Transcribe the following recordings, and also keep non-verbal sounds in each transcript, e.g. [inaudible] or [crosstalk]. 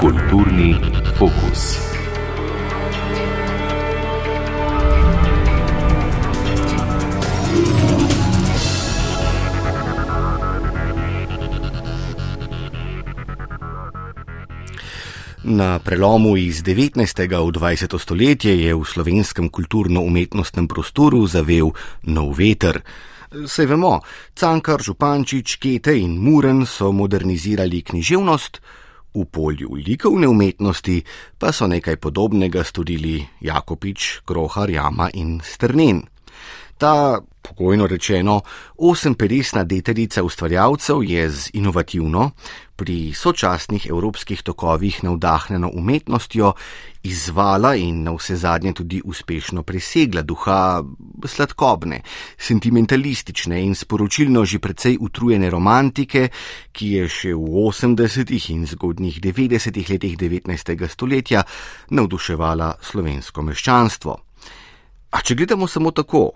Kulturni fokus. Na prelomu iz 19. v 20. stoletje je v slovenskem kulturno-umetnostnem prostoru zavel nov veter. Sej vemo, Cankar, Župančič, Kete in Muren so modernizirali književnost, v polju likovne umetnosti pa so nekaj podobnega storili Jakopič, Krohar, Jama in Strnen. Ta, pokojno rečeno, osemperesna deterica ustvarjalcev je z inovativno, pri sočasnih evropskih tokovih navdahnjeno umetnostjo izvala in na vse zadnje tudi uspešno presegla duha sladkobne, sentimentalistične in sporočilno že precej utrujene romantike, ki je še v 80. in zgodnjih 90. letih 19. stoletja navduševala slovensko meščanstvo. A če gledamo samo tako,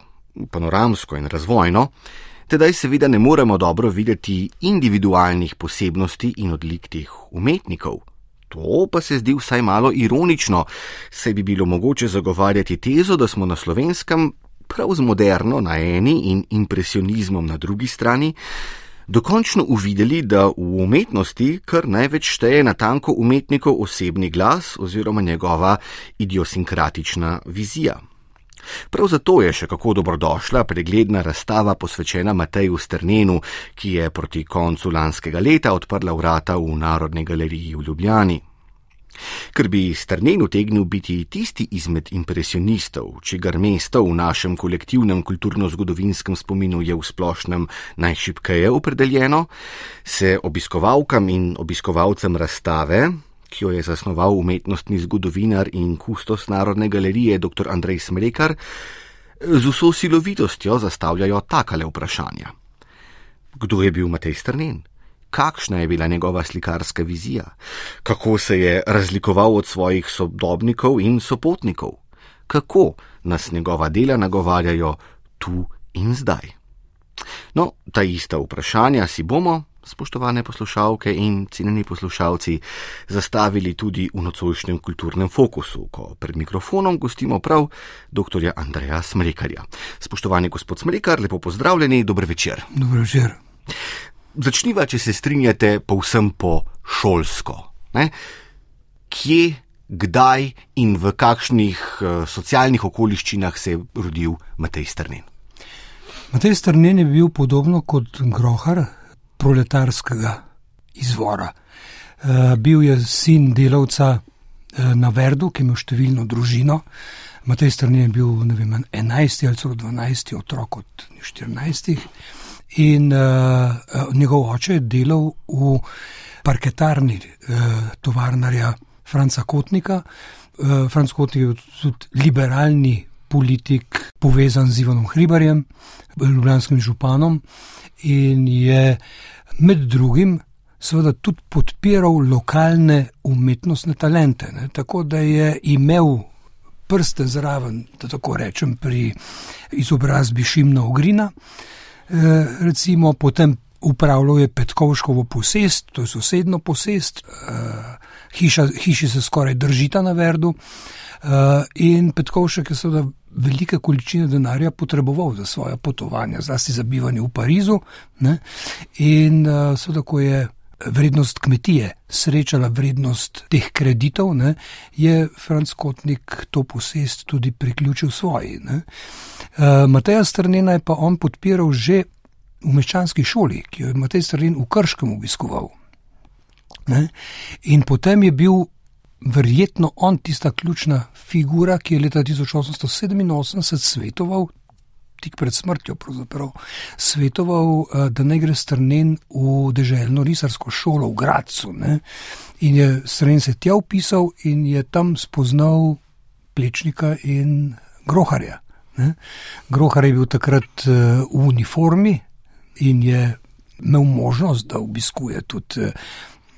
panoramsko in razvojno, tedaj seveda ne moremo dobro videti individualnih posebnosti in odlik teh umetnikov. To pa se zdi vsaj malo ironično, saj bi bilo mogoče zagovarjati tezo, da smo na slovenskem, prav z moderno na eni in impresionizmom na drugi strani, dokončno uvideli, da v umetnosti kar največ šteje na tanko umetnikov osebni glas oziroma njegova idiosinkratična vizija. Prav zato je še kako dobrodošla pregledna razstava posvečena Mateju Strnenu, ki je proti koncu lanskega leta odprla vrata v Narodni galeriji v Ljubljani. Ker bi Strnen utegnil biti tisti izmed impresionistov, čigar mesto v našem kolektivnem kulturno-zgodovinskem spominu je v splošnem najšipkeje opredeljeno, se obiskovalkam in obiskovalcem razstave, ki jo je zasnoval umetnostni zgodovinar in kustos Narodne galerije dr. Andrej Smrekar, z vso silovitostjo zastavljajo takale vprašanja. Kdo je bil Matej Strnen? Kakšna je bila njegova slikarska vizija? Kako se je razlikoval od svojih sodobnikov in sopotnikov? Kako nas njegova dela nagovarjajo tu in zdaj? No, ta ista vprašanja si bomo, spoštovane poslušalke in cenjeni poslušalci, zastavili tudi v nocojšnjem kulturnem fokusu, ko pred mikrofonom gostimo prav dr. Andreja Smrekarja. Spoštovani gospod Smrekar, lepo pozdravljeni, dober večer. Dobro večer. Začniva, če se strinjate, povsem po šolsko. Ne? Kje, kdaj in v kakšnih uh, socialnih okoliščinah se je rodil Matej Strnen? Matej Strnen je bil podobno kot Grohar, proletarskega izvora. Uh, bil je sin delavca uh, na Verdu, ki ima številno družino. Matej Strni je bil vem, 11 ali celo 12 otrok od 14. In uh, njegov oče je delal v parketarni uh, tovarnarja Franca Kotnika. Uh, Franc Kotnik je tudi liberalni politik, povezan z Ivanom Hribarjem, ljubljanskim županom, in je med drugim seveda tudi podpiral lokalne umetnostne talente. Ne? Tako da je imel prste zraven, da tako rečem, pri izobrazbi Šimna Ogrina, e, recimo potem upravljal je Petkovškovo posest, to je sosedno posest, e, hiša, hiši se skoraj držita na Verdu. Uh, in Petkovšek je seveda velike količine denarja potreboval za svoje potovanja, zlasti za bivanje v Parizu. Ne? In uh, seveda, ko je vrednost kmetije srečala vrednost teh kreditov, ne, je Franz Kotnik to posest tudi priključil svoji. Uh, Mateja Strnena je pa on podpiral že v meščanski šoli, ki jo je Matej Strnen v Krškem obiskoval. Ne? In potem je bil verjetno on tista ključna figura, ki je leta 1887 svetoval, tik pred smrtjo, svetoval, eh, da ne gre strnen v deželno risarsko šolo v Gracu. Ne? In je strnen se tja upisal in je tam spoznal plečnika in groharja. Ne? Grohar je bil takrat eh, v uniformi in je imel možnost, da obiskuje tudi eh,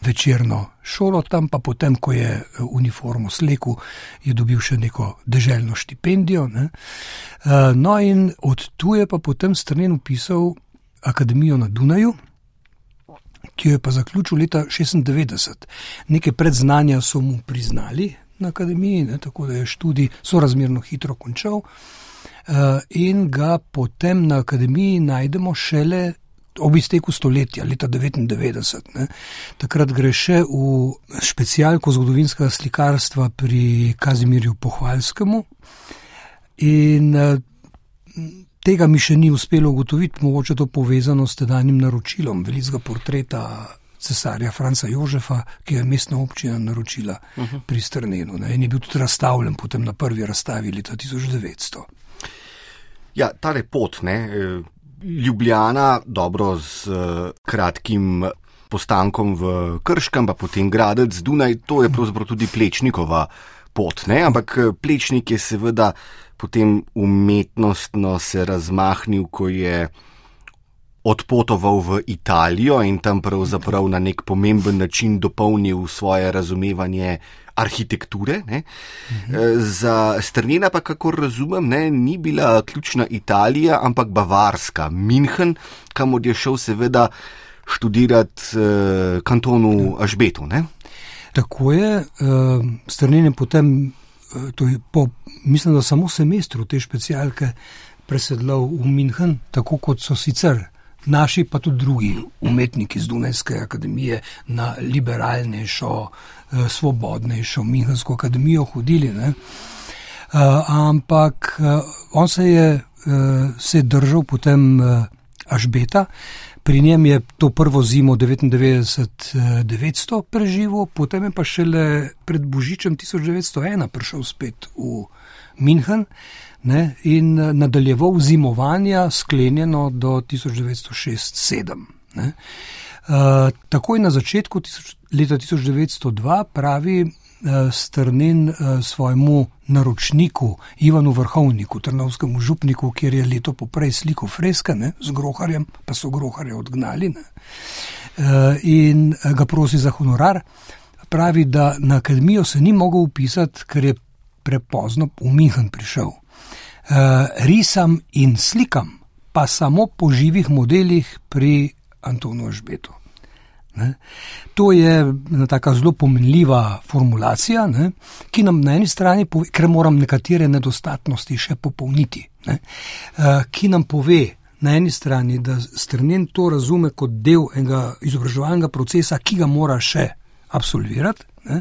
večerno šolo tam, pa potem, ko je eh, uniformo slekel, je dobil še neko deželno štipendijo. Ne. Eh, no, in od tu je pa potem strnen upisal akademijo na Dunaju. Ki jo je pa zaključil leta 96. Nekaj predznanja so mu priznali na akademiji, ne, tako da je študij sorazmerno hitro končal. Uh, in ga potem na akademiji najdemo šele ob izteku stoletja, leta 99. Ne. Takrat gre še v specialko zgodovinskega slikarstva pri Kazimirju Pohvalskemu. In uh, tega mi še ni uspelo ugotoviti, mogoče to povezano s tedanjim naročilom velikega portreta cesarja Franca Jožefa, ki je mestna občina naročila uh -huh. pri Strnenu ne. in je bil tudi razstavljen potem na prvi razstavi leta 1900. Ja, ta repot, ne, Ljubljana, dobro z uh, kratkim postankom v Krškem, pa potem Gradec, Dunaj, to je pravzaprav tudi Plečnikova pot, ne? ampak eh, Plečnik je seveda potem umetnostno se razmahnil, ko je odpotoval v Italijo in tam pravzaprav na nek pomemben način dopolnil svoje razumevanje arhitekture. Mhm. Za Strnjena pa, kako razumem, ne, ni bila ključna Italija, ampak Bavarska, München, kamor je šel seveda študirati eh, kantonu Ažbetu. Ne? Tako je, eh, Strnjen je potem, eh, je po, mislim, da samo semestru te specialke presedlal v München, tako kot so sicer naši, pa tudi drugi umetniki z Dunajske akademije na liberalnejšo, eh, svobodnejšo Minhensko akademijo hodili. Ne? Uh, ampak uh, on se je, se je držal potem Ažbeta, pri njem je to prvo zimo 99-900 preživel, potem je pa šele pred Božičem 1901 prišel spet v Minhen. Uh, ne, in eh, nadaljeval zimovanja, sklenjeno do 1906-1907. Uh, takoj na začetku tisoč, leta 1902 pravi uh, Strnin uh, svojemu naročniku Ivanu Vrhovniku, trnovskemu župniku, kjer je leto poprej sliko freska ne, z groharjem, pa so groharje odgnali ne, uh, in ga prosi za honorar. Pravi, da na akademijo se ni mogel upisati, ker je prepozno v Mihan prišel risam in slikam, pa samo po živih modelih pri Antonu Žbetu. Ne? To je ena tako zelo pomenljiva formulacija, ne? ki nam na eni strani pove, ker moram nekatere nedostatnosti še popolniti, ne? uh, ki nam pove na eni strani, da strnen to razume kot del enega izobraževalnega procesa, ki ga mora še absolvirati, uh,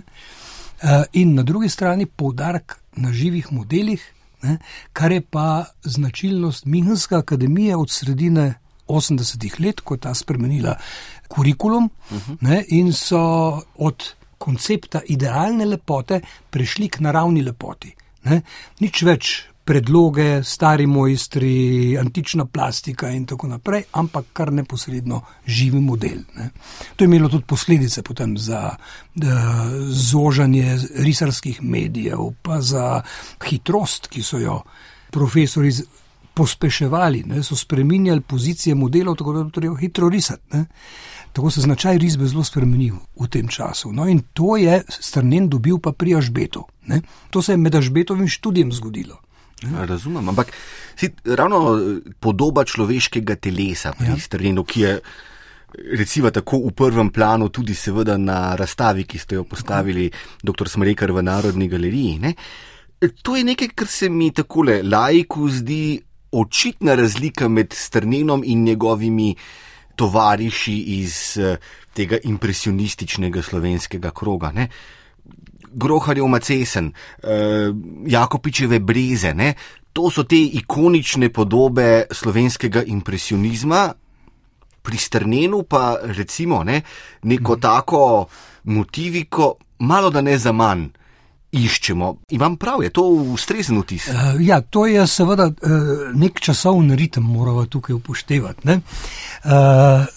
in na drugi strani poudarek na živih modelih, ne, kar je pa značilnost Minhenske akademije od sredine 80-ih let, ko je ta spremenila kurikulum uh -huh. ne, in so od koncepta idealne lepote prešli k naravni lepoti. Ne. Nič več predloge, stari mojstri, antična plastika in tako naprej, ampak kar neposredno živi model. Ne. To je imelo tudi posledice potem za zožanje risarskih medijev, pa za hitrost, ki so jo profesori pospeševali, ne, so spreminjali pozicije modelov, tako da je treba hitro risati. Ne. Tako se značaj risbe zelo spremenil v tem času. No, in to je strnen dobil pa pri Ažbetu. Ne. To se je med Ažbetovim študijem zgodilo. Ja. Razumem, ampak si ravno eh, podoba človeškega telesa pri ja. terenu, ki je recimo tako v prvem planu, tudi seveda na razstavi, ki ste jo postavili, dr. Smrekar v Narodni galeriji. Ne? To je nekaj, kar se mi takole lajku zdi očitna razlika med strnenom in njegovimi tovariši iz eh, tega impresionističnega slovenskega kroga. Ne? Groharjev Macesen, uh, Jakopičeve breze, ne? to so te ikonične podobe slovenskega impresionizma, pri Strnenu pa recimo ne, neko mm. tako motiviko, malo da ne za manj. Iščemo. Imam prav, je to ustrezen vtis. Uh, ja, to je seveda uh, nek časovni ritem, moramo tukaj upoštevati. Uh,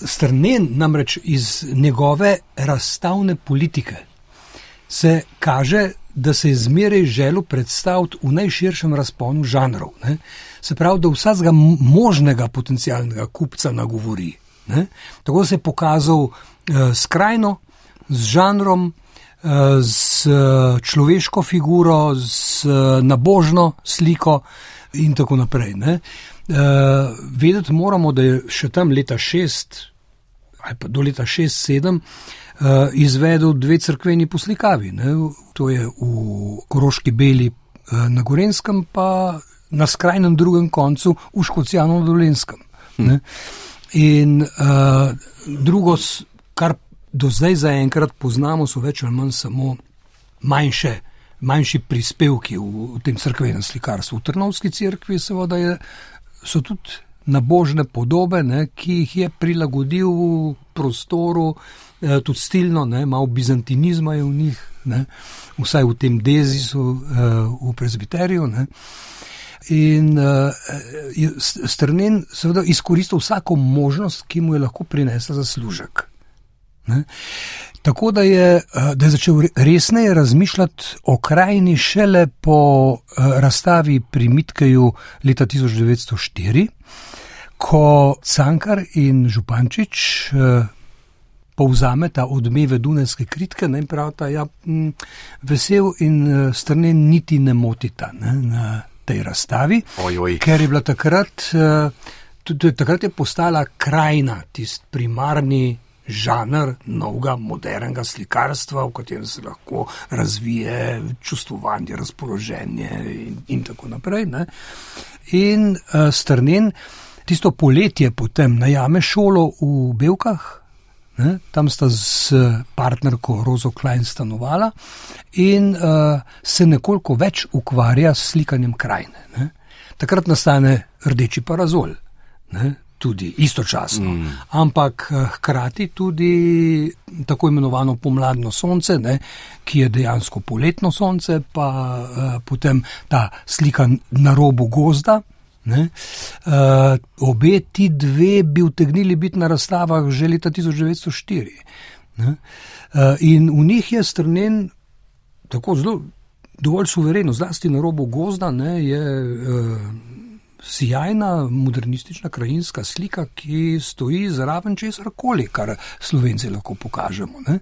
Strnen namreč iz njegove razstavne politike se kaže, da se je zmeraj želel predstaviti v najširšem razponu žanrov. Ne? Se pravi, da vsakega možnega potencijalnega kupca nagovori. Ne? Tako se je pokazal eh, skrajno z žanrom, z človeško figuro, z nabožno sliko in tako naprej. Ne. Vedeti moramo, da je še tam leta šest ali pa do leta šest, sedem izvedel dve crkveni poslikavi. Ne. To je v Koroški beli na Gorenskem, pa na skrajnem drugem koncu v Škocijanu na Dolenskem. Hm. In uh, drugo, do zdaj zaenkrat poznamo, so več ali manj samo manjše, manjši prispevki v, v tem crkvenem slikarstvu. V Trnovski crkvi seveda je, so tudi nabožne podobe, ne, ki jih je prilagodil v prostoru, eh, tudi stilno, ne, malo bizantinizma je v njih, ne, vsaj v tem dezisu, eh, v prezbiterju. Ne. In uh, strnen seveda izkoristil vsako možnost, ki mu je lahko prinesla zaslužek. Ne? Tako da je, uh, da je začel resneje razmišljati o krajini šele po uh, razstavi pri Mitkeju leta 1904, ko Cankar in Župančič uh, povzameta odmeve Dunajske kritike in pravita, ja, je vesel in strnen niti ne motita. Ne? tej razstavi, oj, oj. ker je bila takrat, eh, tudi takrat je postala krajina, tisti primarni žanr novega, modernega slikarstva, v katerem se lahko razvije čustvovanje, razpoloženje in, in tako naprej. Ne. In uh, strnen, tisto poletje potem najame šolo v Belkah, Ne? Tam sta z partnerko Rozo Klein stanovala in uh, se nekoliko več ukvarja s slikanjem krajine. Ne? Takrat nastane rdeči parazol, ne? Tudi istočasno, mm. ampak uh, hkrati tudi tako imenovano pomladno sonce, ne? ki je dejansko poletno sonce, pa uh, potem ta slika na robu gozda. Uh, obe ti dve bi utegnili biti na razstavah že leta 1904. Uh, in v njih je strnen tako zelo, dovolj suvereno, zlasti na robu gozda, ne, je uh, sjajna, modernistična krajinska slika, ki stoji zraven česar koli, kar slovenci lahko pokažemo. Ne.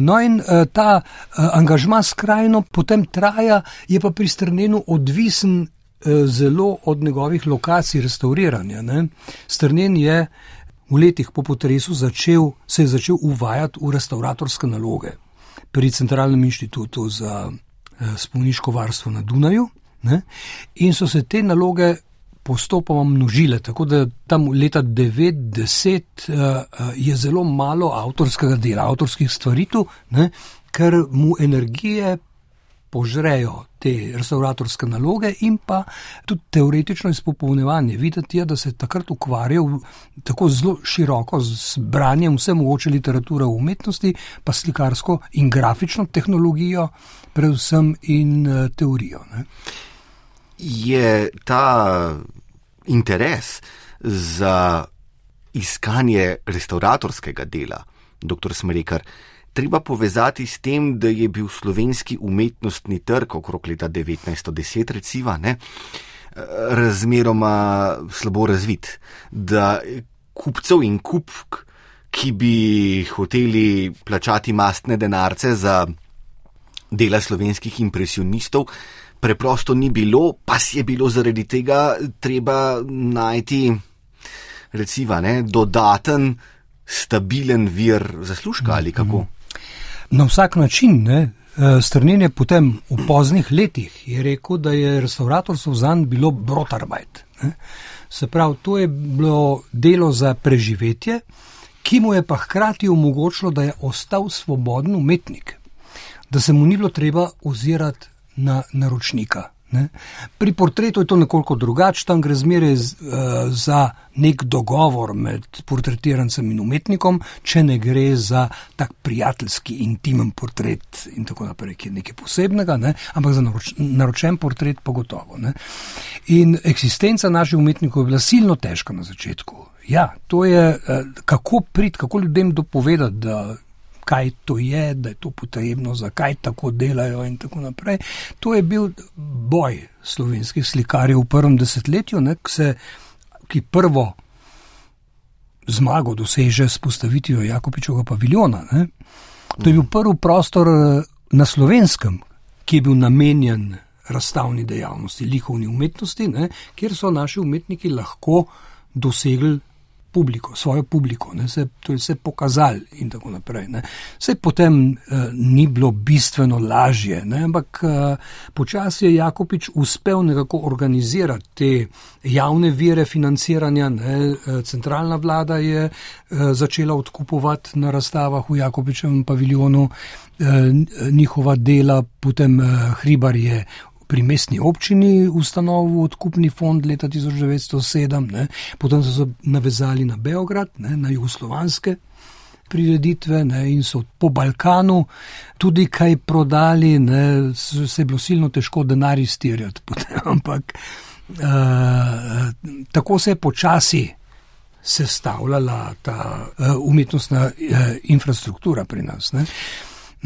No, in ta angažma skrajno potem traja, je pa pri strnenu odvisen Eh, zelo od njegovih lokacij restauriranja. Ne. Strnen je v letih po potresu začel, se je začel uvajati v restauratorske naloge pri Centralnem inštitutu za eh, spomniško varstvo na Dunaju. Ne. In so se te naloge postopoma množile, tako da tam leta 90 uh, je zelo malo avtorskega dela, avtorskih stvaritev, ker mu energije požrejo te restauratorske naloge in pa tudi teoretično izpopolnjevanje. Videti je, da se takrat ukvarjajo tako zelo široko z branjem vse mogoče literature v umetnosti, pa slikarsko in grafično tehnologijo, predvsem in uh, teorijo. Ne. Je ta interes za iskanje restauratorskega dela, dr. Smrekar, treba povezati s tem, da je bil slovenski umetnostni trg okrog leta 1910, recimo, ne, razmeroma slabo razvit, da kupcev in kupk, ki bi hoteli plačati mastne denarce za dela slovenskih impresionistov, preprosto ni bilo, pa si je bilo zaradi tega treba najti, recimo, ne, dodaten, stabilen vir zaslužka ali kako. Na vsak način, ne, eh, strnjen je potem v poznih letih, rekel, da je restauratorstvo za njega bilo brotarbajt. Se pravi, to je bilo delo za preživetje, ki mu je pa hkrati omogočilo, da je ostal svoboden umetnik, da se mu ni bilo treba ozirati na naročnika. Ne? Pri portretu je to nekoliko drugače, tam gre zmeraj uh, za nek dogovor med portretirancem in umetnikom, če ne gre za tak prijateljski, intimen portret in tako naprej, ki je nekaj posebnega, ne? ampak za naroč, naročen portret pa gotovo. Ne? In eksistenca naših umetnikov je bila silno težka na začetku. Ja, to je, uh, kako prid, kako ljudem dopovedati, da kaj to je, da je to potrebno, zakaj tako delajo in tako naprej. To je bil boj slovenskih slikarjev v prvem desetletju, ne, se, ki prvo zmago doseže s postavitvijo Jakopičovega paviljona. Ne? To je bil prvi prostor na slovenskem, ki je bil namenjen razstavni dejavnosti, likovni umetnosti, ne? kjer so naši umetniki lahko dosegli publiko, svojo publiko, ne, se, to je vse pokazali in tako naprej. Ne. Vse potem eh, ni bilo bistveno lažje, ne, ampak eh, počasi je Jakopič uspel nekako organizirati te javne vire financiranja. Ne. Eh, centralna vlada je eh, začela odkupovati na razstavah v Jakopičevem paviljonu eh, njihova dela, potem eh, Hribar je pri mestni občini ustanovil odkupni fond leta 1907, ne. potem so se navezali na Beograd, ne, na jugoslovanske prireditve ne, in so po Balkanu tudi kaj prodali, ne, se je bilo silno težko denar iztirjati, [laughs] ampak uh, tako se je počasi sestavljala ta uh, umetnostna uh, infrastruktura pri nas. Ne.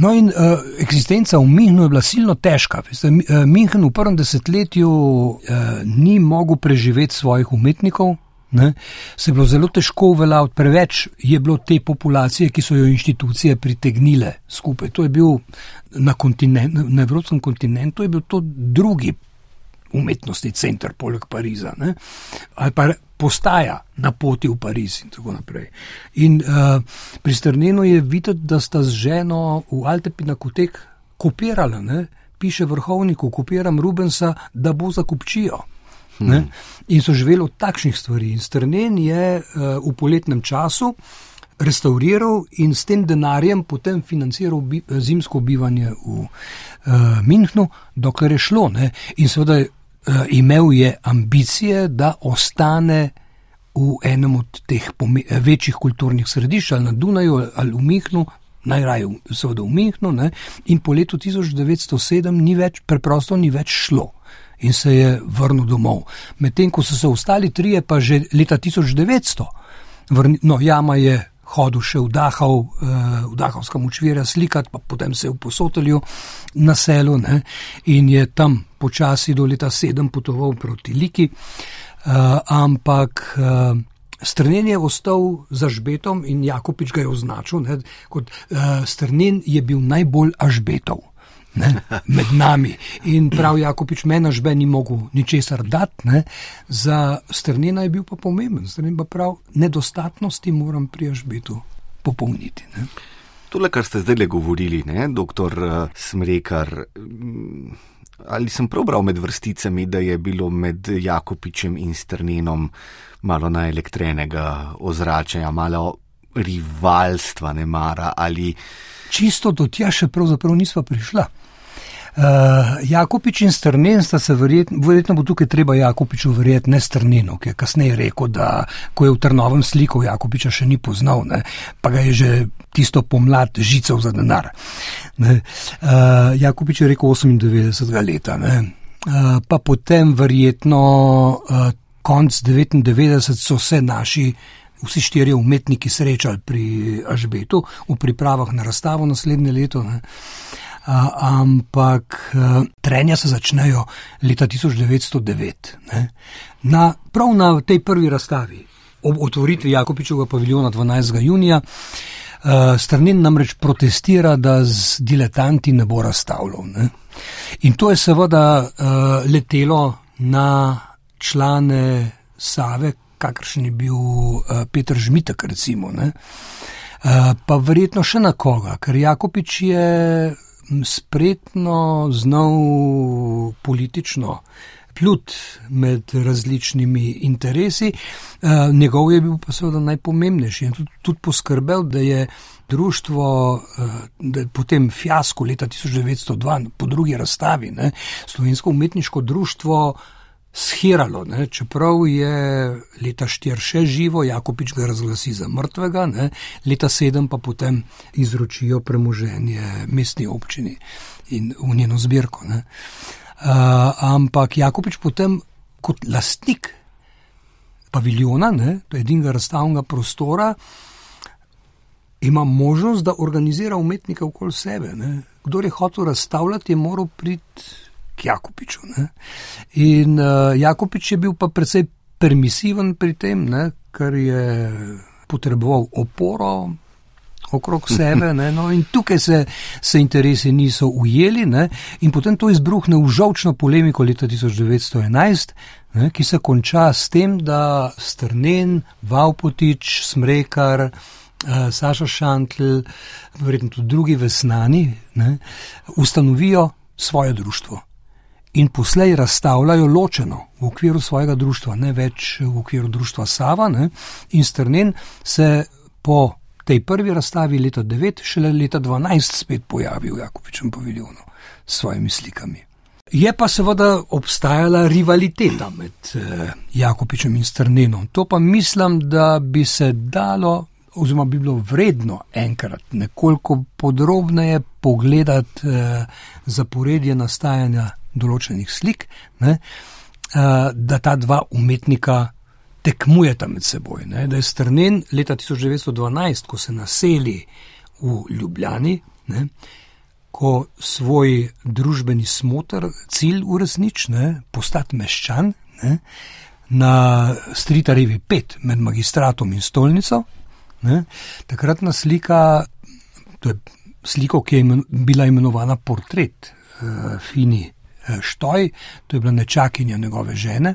No, in uh, eksistenca v Mihnu je bila silno težka. Veste, Mihen v prvem desetletju uh, ni mogel preživeti svojih umetnikov. Ne? Se je bilo zelo težko uveljaviti, preveč je bilo te populacije, ki so jo inštitucije pritegnile skupaj. To je bil na, kontinent, na evropskem kontinentu, je bil to drugi umetnostni center, poleg Pariza. Ne? Ali pa postaja na poti v Pariz in tako naprej. In uh, pri Strnenu je videti, da sta z ženo v Altepi na kotek kopirala, ne? piše vrhovniku, kopiram Rubensa, da bo za kupčijo. Hmm. In so živeli od takšnih stvari. In Strnen je uh, v poletnem času restauriral in s tem denarjem potem financiral bi, zimsko bivanje v uh, Minhnu, dokler je šlo. Ne? In seveda imel je ambicije, da ostane v enem od teh večjih kulturnih središč, ali na Dunaju ali v Mihnu, najraje seveda v Mihnu, ne? in po letu 1907 ni več, preprosto ni več šlo. In se je vrnil domov. Medtem ko so se ostali trije, pa že leta 1900, vrni, no, jama je hodil še v Dahov, eh, v Dahovskem učvirju slikati, pa potem se je v posotelju na selu ne? in je tam počasi do leta sedem potoval proti Liki, uh, ampak uh, strnen je ostal za žbetom in Jakopič ga je označil ne, kot uh, strnen je bil najbolj ažbetov. Ne, med nami. In prav Jakopič meni žbe ni mogel ničesar dati, ne, za strnjena je bil pa pomemben, strnjen pa prav nedostatnosti moram pri ažbetu popolniti. Ne. Tole, kar ste zdaj le govorili, ne, doktor Smrekar, ali sem probral med vrsticami, da je bilo med Jakopičem in Strnenom malo najelektrenega ozračja, malo rivalstva, ne mara ali. Čisto do tja še pravzaprav nisva prišla. Uh, Jakopič in Strnen sta se verjetno, verjetno bo tukaj treba Jakopiču verjeti, ne Strnenu, ki je kasneje rekel, da ko je v Trnovem sliku Jakopiča še ni poznal, ne, pa ga je že tisto pomlad žical za denar. Uh, Jakopič je rekel 98 leta, uh, pa potem verjetno uh, konc 99 so se naši. Vsi štirje umetniki srečali pri Ažbetu v pripravah na razstavo naslednje leto. Ne ampak trenja se začnejo leta 1909. Ne? Na, prav na tej prvi razstavi, ob otvoritvi Jakopičevega paviljona 12. junija, Strnin namreč protestira, da z diletanti ne bo razstavljal. Ne? In to je seveda letelo na člane Save, kakršen je bil Petr Žmitek, recimo. Ne? Pa verjetno še na koga, ker Jakopič je spretno znal politično plut med različnimi interesi. Eh, njegov je bil pa seveda najpomembnejši in tudi, tudi poskrbel, da je društvo, eh, da je potem fiasko leta 1902 po drugi razstavi, ne, slovensko umetniško društvo, shiralo, ne, čeprav je leta 4 še živo, Jakopič ga razglasi za mrtvega, ne, leta 7 pa potem izročijo premoženje mestni občini in v njeno zbirko. Ne. Uh, ampak Jakopič potem kot lastnik paviljona, ne, to je edinega razstavnega prostora, ima možnost, da organizira umetnike okoli sebe. Ne. Kdor je hotel razstavljati, je moral priti k Jakopiču. Ne? In uh, Jakopič je bil pa precej permisiven pri tem, ne? ker je potreboval oporo. Okrog [laughs] sebe, ne, no, in tukaj se, se interesi niso ujeli, ne, in potem to izbruhne v žolčno polemiko leta 1911, ne, ki se konča s tem, da Strnen, Vaupotič, Smrekar, uh, Saša Šantl, verjetno tudi drugi vesnani, ne, ustanovijo svoje društvo in poslej razstavljajo ločeno v okviru svojega društva, ne več v okviru društva Sava. Ne? In Strnen se po tej prvi razstavi leta 9, šele leta 12 spet pojavil v Jakobičem paviljonu s svojimi slikami. Je pa seveda obstajala rivaliteta med eh, Jakobičem in Strnenom. To pa mislim, da bi se dalo, oziroma bi bilo vredno enkrat nekoliko podrobneje pogledati eh, zaporedje nastajanja določenih slik, ne, uh, da ta dva umetnika tekmujeta med seboj. Ne, da je strnen leta 1912, ko se naseli v Ljubljani, ne, ko svoj družbeni smotr, cilj uresniči, postati meščan. Ne, Na Stritarevi 5 med magistratom in stolnico, ne, takratna slika, to je slika, ki je bila imenovana portret uh, Fini Eh, Štoj, to je bila nečakinja njegove žene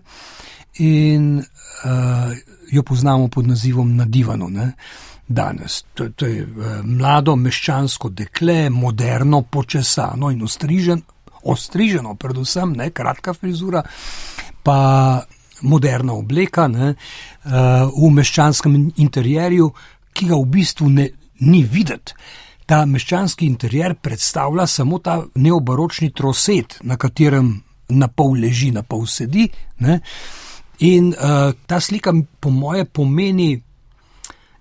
in uh, jo poznamo pod nazivom Na divanu. Ne? Danes. To, to je uh, mlado meščansko dekle, moderno, počesano in ostrižen, ostriženo, predvsem ne kratka frizura, pa moderna obleka ne, uh, v meščanskem interjerju, ki ga v bistvu ne, ni videti ta meščanski interjer predstavlja samo ta neobaročni troset, na katerem na pol leži, na pol sedi. Ne? In uh, ta slika, po moje, pomeni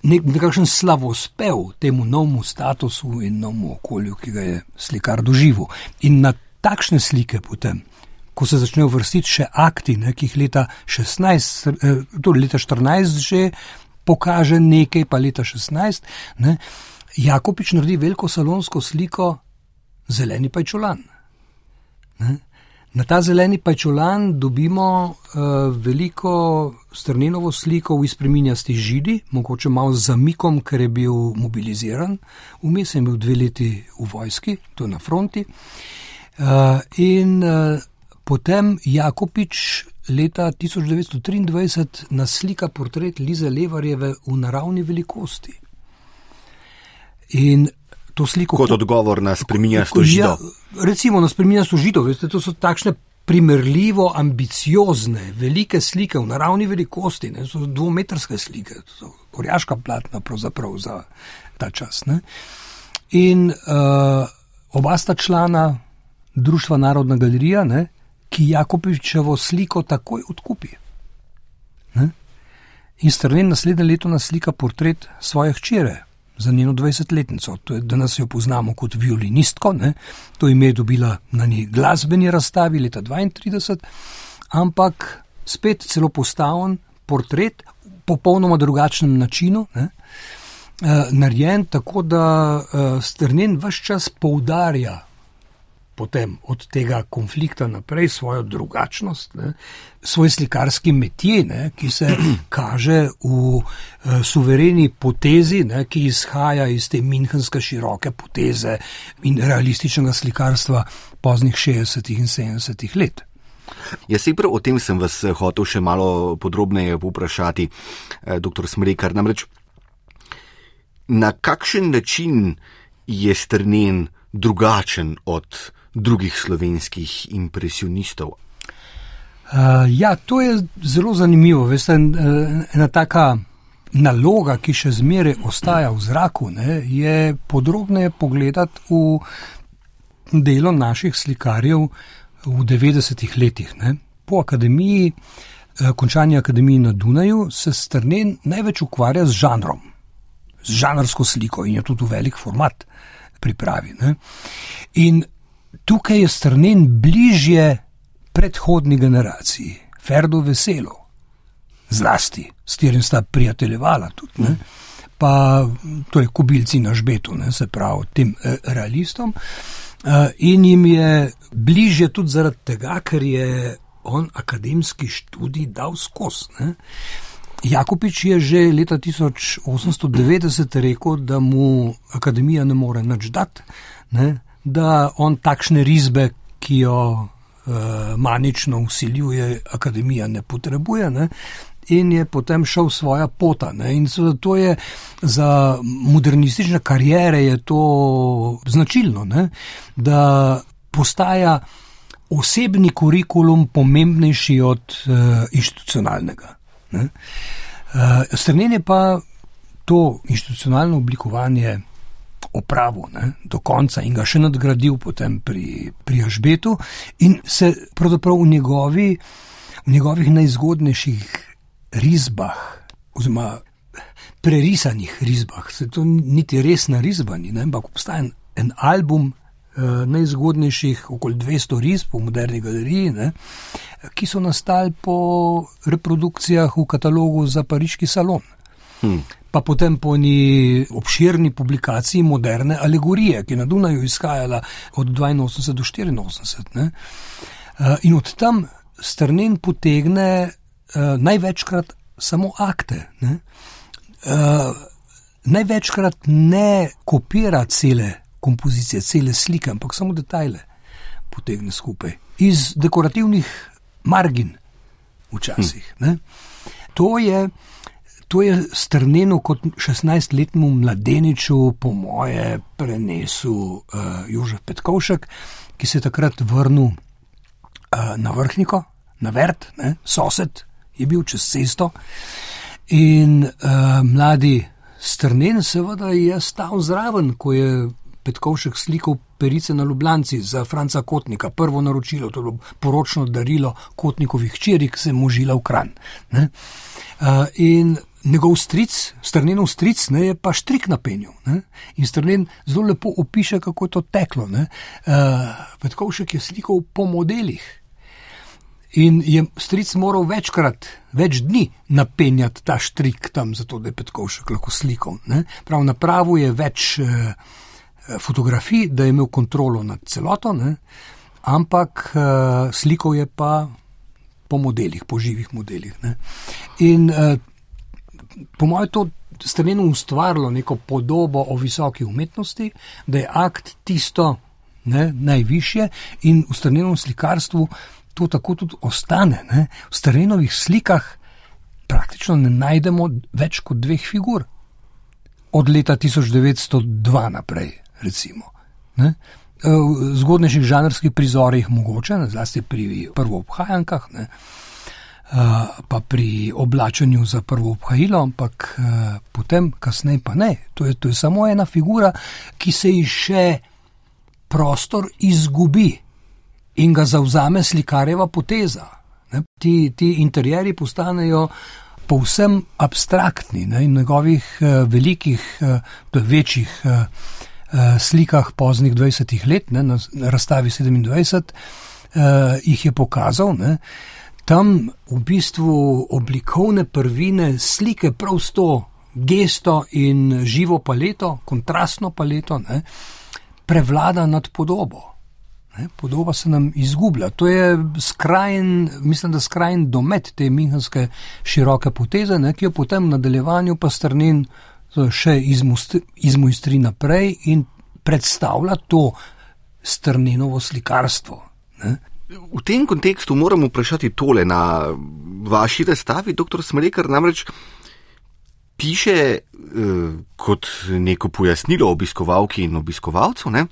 nek, nekakšen slavospev temu novemu statusu in novemu okolju, ki ga je slikar doživel. In na takšne slike potem. Ko se začnejo vrstiti še akti, ne, ki jih leta 16, eh, torej leta 14 že pokaže nekaj, pa leta 16, ne, Jakobič naredi veliko salonsko sliko Zeleni pajčolan. Ne? Na ta zeleni pajčolan dobimo uh, veliko strnenovo sliko v izpreminjasti židi, mogoče malo z zamikom, ker je bil mobiliziran, vmes je bil dve leti v vojski, to je na fronti. Uh, in uh, potem Jakobič leta 1923 naslika portret Lize Levarjeve v naravni velikosti. In to sliko. Kot odgovor na spremenjasto žido. Ja, recimo na spremenjasto žido, veste, to so takšne primerljivo ambiciozne, velike slike v naravni velikosti, ne, so dvometrske slike, so korjaška platna pravzaprav za ta čas. Ne. In uh, oba sta člana Društva Narodna galerija, ne, ki Jakobičevo sliko takoj odkupi. Ne. In strnen naslednje leto naslika portret svoje hčere, za njeno 20-letnico. Danes jo poznamo kot violinistko, ne? to ime je dobila na njej glasbeni razstavi leta 32, ampak spet celo postavljen portret v popolnoma drugačnem načinu. Uh, narejen tako, da uh, strnen vse čas poudarja potem od tega konflikta naprej svojo drugačnost, ne, svoj slikarski metje, ne, ki se [clears throat] kaže v e, suvereni potezi, ne, ki izhaja iz te minhenske široke poteze in realističnega slikarstva poznih 60. in 70. let. Jaz se prav o tem sem vas eh, hotel še malo podrobneje poprašati, eh, dr. Smrekar. Namreč, na kakšen način je strnen drugačen od drugih slovenskih impresionistov. Uh, ja, to je zelo zanimivo. Veste, ena taka naloga, ki še zmeraj ostaja v zraku, ne, je podrobneje pogledati v delo naših slikarjev v 90-ih letih. Ne. Po akademiji, eh, končanju akademije na Dunaju, se strnen največ ukvarja z žanrom, z žanrsko sliko in je tudi v velik format pripravi. Ne. In tukaj je strnen bližje predhodni generaciji, Ferdo Veselo, zlasti, s katerim sta prijateljevala tudi. Ne? Pa to je kubilci na žbetu, ne, se pravi, tem eh, realistom. Eh, in jim je bližje tudi zaradi tega, ker je on akademski študij dal skozi. Jakopič je že leta 1890 rekel, da mu akademija ne more nič dati, ne, da on takšne risbe, ki jo uh, manično usiljuje, akademija ne potrebuje. Ne, In je potem šel svojo pota. Ne? In to je za modernistične karijere je to značilno, ne? da postaja osebni kurikulum pomembnejši od uh, institucionalnega. Uh, Strnen je pa to institucionalno oblikovanje opravil ne, do konca in ga še nadgradil potem pri, pri Ažbetu in se pravzaprav v, njegovi, v njegovih najzgodnejših risbah, oziroma prerisanih risbah, se to niti res na risbani, ampak obstaja en, en album eh, najzgodnejših, okoli 200 risb v moderni galeriji, ne, ki so nastali po reprodukcijah v katalogu za Pariški salon. Hmm. Pa potem po eni obširni publikaciji moderne alegorije, ki je na Dunaju izhajala od 82 do 84. Ne. Eh, in od tam strnen potegne uh, največkrat samo akte. Ne? Uh, največkrat ne kopira cele kompozicije, cele slike, ampak samo detajle potegne skupaj iz dekorativnih margin, včasih. Hm. To je. To je strnjeno kot 16-letnemu mladeniču, po moje, prenesel uh, Jožef Petkovšek, ki se je takrat vrnil uh, na vrhniko, na vrt, ne, sosed, je bil čez cesto in uh, mladi strnen, seveda, je stal zraven, ko je Petkovšek slikal perice na Ljubljanci za Franca Kotnika, prvo naročilo, to je bilo poročno darilo Kotnikovih hčeri, ki se je možila v kran. Uh, in njegov stric, strnenov stric, ne, je pa štrik na penju. Ne? In strnen zelo lepo opiše, kako je to teklo. Uh, Petkovšek je slikal po modelih. In je stric moral večkrat, več dni napenjati ta štrik tam, zato da je Petkovšek lahko slikal. Ne? Prav na pravu je več eh, fotografij, da je imel kontrolo nad celoto, ne? ampak eh, slikal je pa po modelih, po živih modelih. Ne? In eh, po mojem to strnjeno ustvarilo neko podobo o visoki umetnosti, da je akt tisto ne, najvišje in v strnjenem slikarstvu to tako tudi ostane. Ne? V starenovih slikah praktično ne najdemo več kot dveh figur. Od leta 1902 naprej, recimo. Ne? V zgodnejših žanrskih prizorih mogoče, zlasti pri prvoobhajankah, pa pri oblačenju za prvo obhajilo, ampak potem, kasneje pa ne. To je, to je samo ena figura, ki se ji še prostor izgubi in ga zauzame slikarjeva poteza. Ti, ti interjeri postanejo povsem abstraktni ne? in njegovih uh, velikih, večjih slikah poznih 20 let, ne? na razstavi 27, uh, jih je pokazal. Ne? Tam v bistvu oblikovne prvine slike prav s to gesto in živo paleto, kontrastno paleto, ne? prevlada nad podobo. Ne, podoba se nam izgublja. To je skrajen, mislim, da skrajen domet te minhenske široke poteze, ne, ki jo potem v nadaljevanju pa strnin še izmojstri naprej in predstavlja to strninovo slikarstvo. Ne. V tem kontekstu moramo vprašati tole na vaši razstavi, dr. Smrekar namreč piše eh, kot neko pojasnilo obiskovalki in obiskovalcu, ne,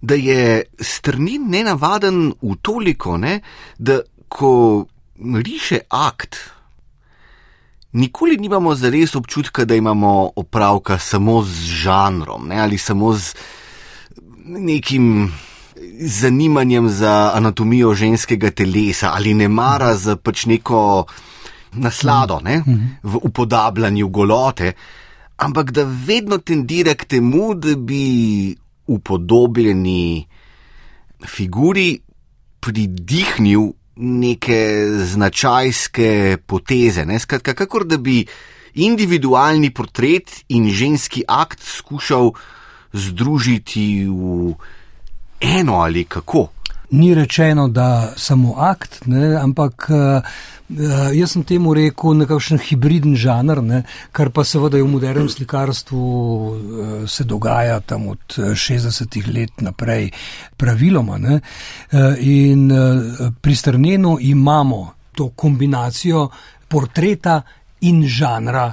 da je strnin nenavaden v toliko, ne, da ko riše akt, nikoli nimamo zares občutka, da imamo opravka samo z žanrom ne, ali samo z nekim zanimanjem za anatomijo ženskega telesa ali ne mara za pač neko naslado ne, v upodabljanju golote. Ampak da vedno tendira k temu, da bi upodobljeni figuri pridihnil neke značajske poteze. Ne? Skratka, kakor da bi individualni portret in ženski akt skušal združiti v eno ali kako. Ni rečeno, da samo akt, ne, ampak uh, jaz sem temu rekel nekakšen hibridni žanr, ne, kar pa seveda v modernem slikarstvu uh, se dogaja tam od 60-ih let naprej praviloma. Ne, in pri strnenu imamo to kombinacijo portreta in žanra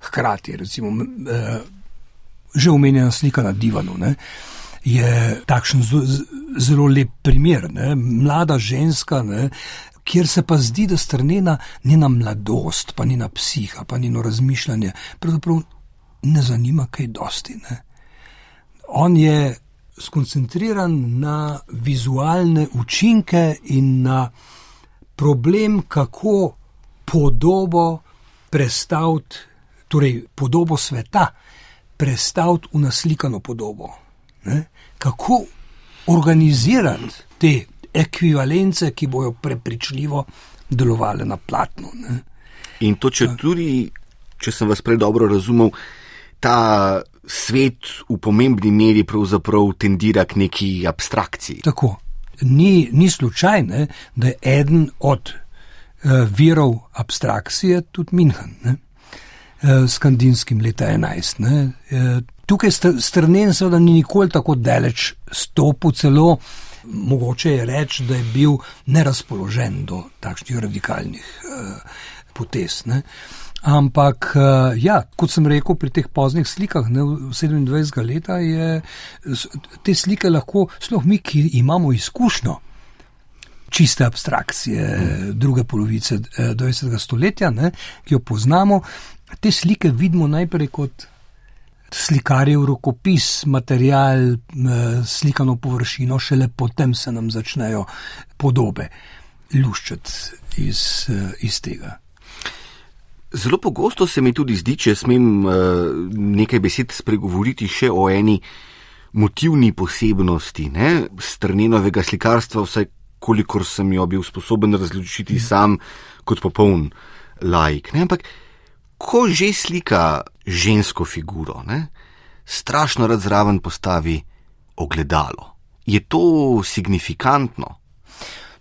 hkrati. Recimo, že omenjena slika na divanu. Ne, je takšen zelo lep primer. Ne? Mlada ženska, ne? kjer se pa zdi, da strnena njena mladost, pa njena psiha, pa njeno razmišljanje, pravzaprav ne zanima kaj dosti. Ne? On je skoncentriran na vizualne učinke in na problem, kako podobo predstaviti, torej podobo sveta, predstaviti v naslikano podobo. Ne? kako organizirati te ekvivalence, ki bojo prepričljivo delovale na platnu. Ne? In to, če tudi, če sem vas prej dobro razumel, ta svet v pomembni meri pravzaprav tendira k neki abstrakciji. Tako. Ni, ni slučajno, da je eden od uh, virov abstrakcije tudi Minhen, uh, eh, skandinskim leta 11. Uh, tukaj strnen seveda ni nikoli tako daleč stopil, celo mogoče je reči, da je bil nerazpoložen do takšnih radikalnih uh, potez. Ne. Ampak, uh, ja, kot sem rekel, pri teh poznih slikah, ne, 27 let, je te slike lahko, sploh mi, ki imamo izkušnjo čiste abstrakcije mm. druge polovice 20. stoletja, ne, ki jo poznamo, te slike vidimo najprej kot slikarjev rokopis, material, slikano površino, šele potem se nam začnejo podobe luščati iz, eh, iz tega. Zelo pogosto se mi tudi zdi, če smem eh, nekaj besed spregovoriti še o eni motivni posebnosti ne? strnenovega slikarstva, vsaj kolikor sem jo bil sposoben razločiti sam kot popoln laik. Ne? Ampak ko že slika žensko figuro, ne, strašno rad zraven postavi ogledalo. Je to signifikantno?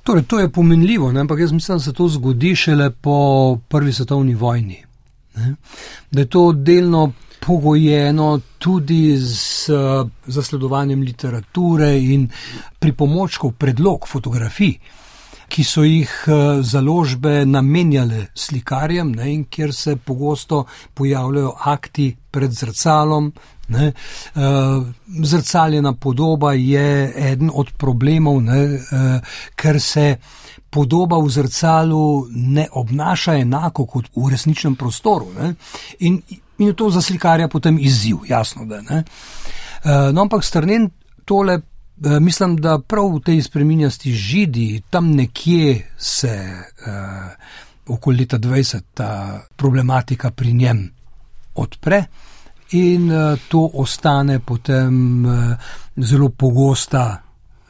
Torej, to je pomenljivo, ne, ampak jaz mislim, da se to zgodi šele po prvi svetovni vojni. Ne, da je to delno pogojeno tudi z zasledovanjem literature in pripomočkov, predlog, fotografij ki so jih eh, založbe namenjale slikarjem ne, in kjer se pogosto pojavljajo akti pred zrcalom. Ne. Uh, zrcaljena podoba je eden od problemov, ne, uh, ker se podoba v zrcalu ne obnaša enako kot v resničnem prostoru. In, in je to za slikarja potem izziv, jasno. Da, uh, no, ampak strnen tole Eh, mislim, da prav v tej spreminjasti židi, tam nekje se uh, okoli leta 20 ta problematika pri njem odpre in uh, to ostane potem uh, zelo pogosta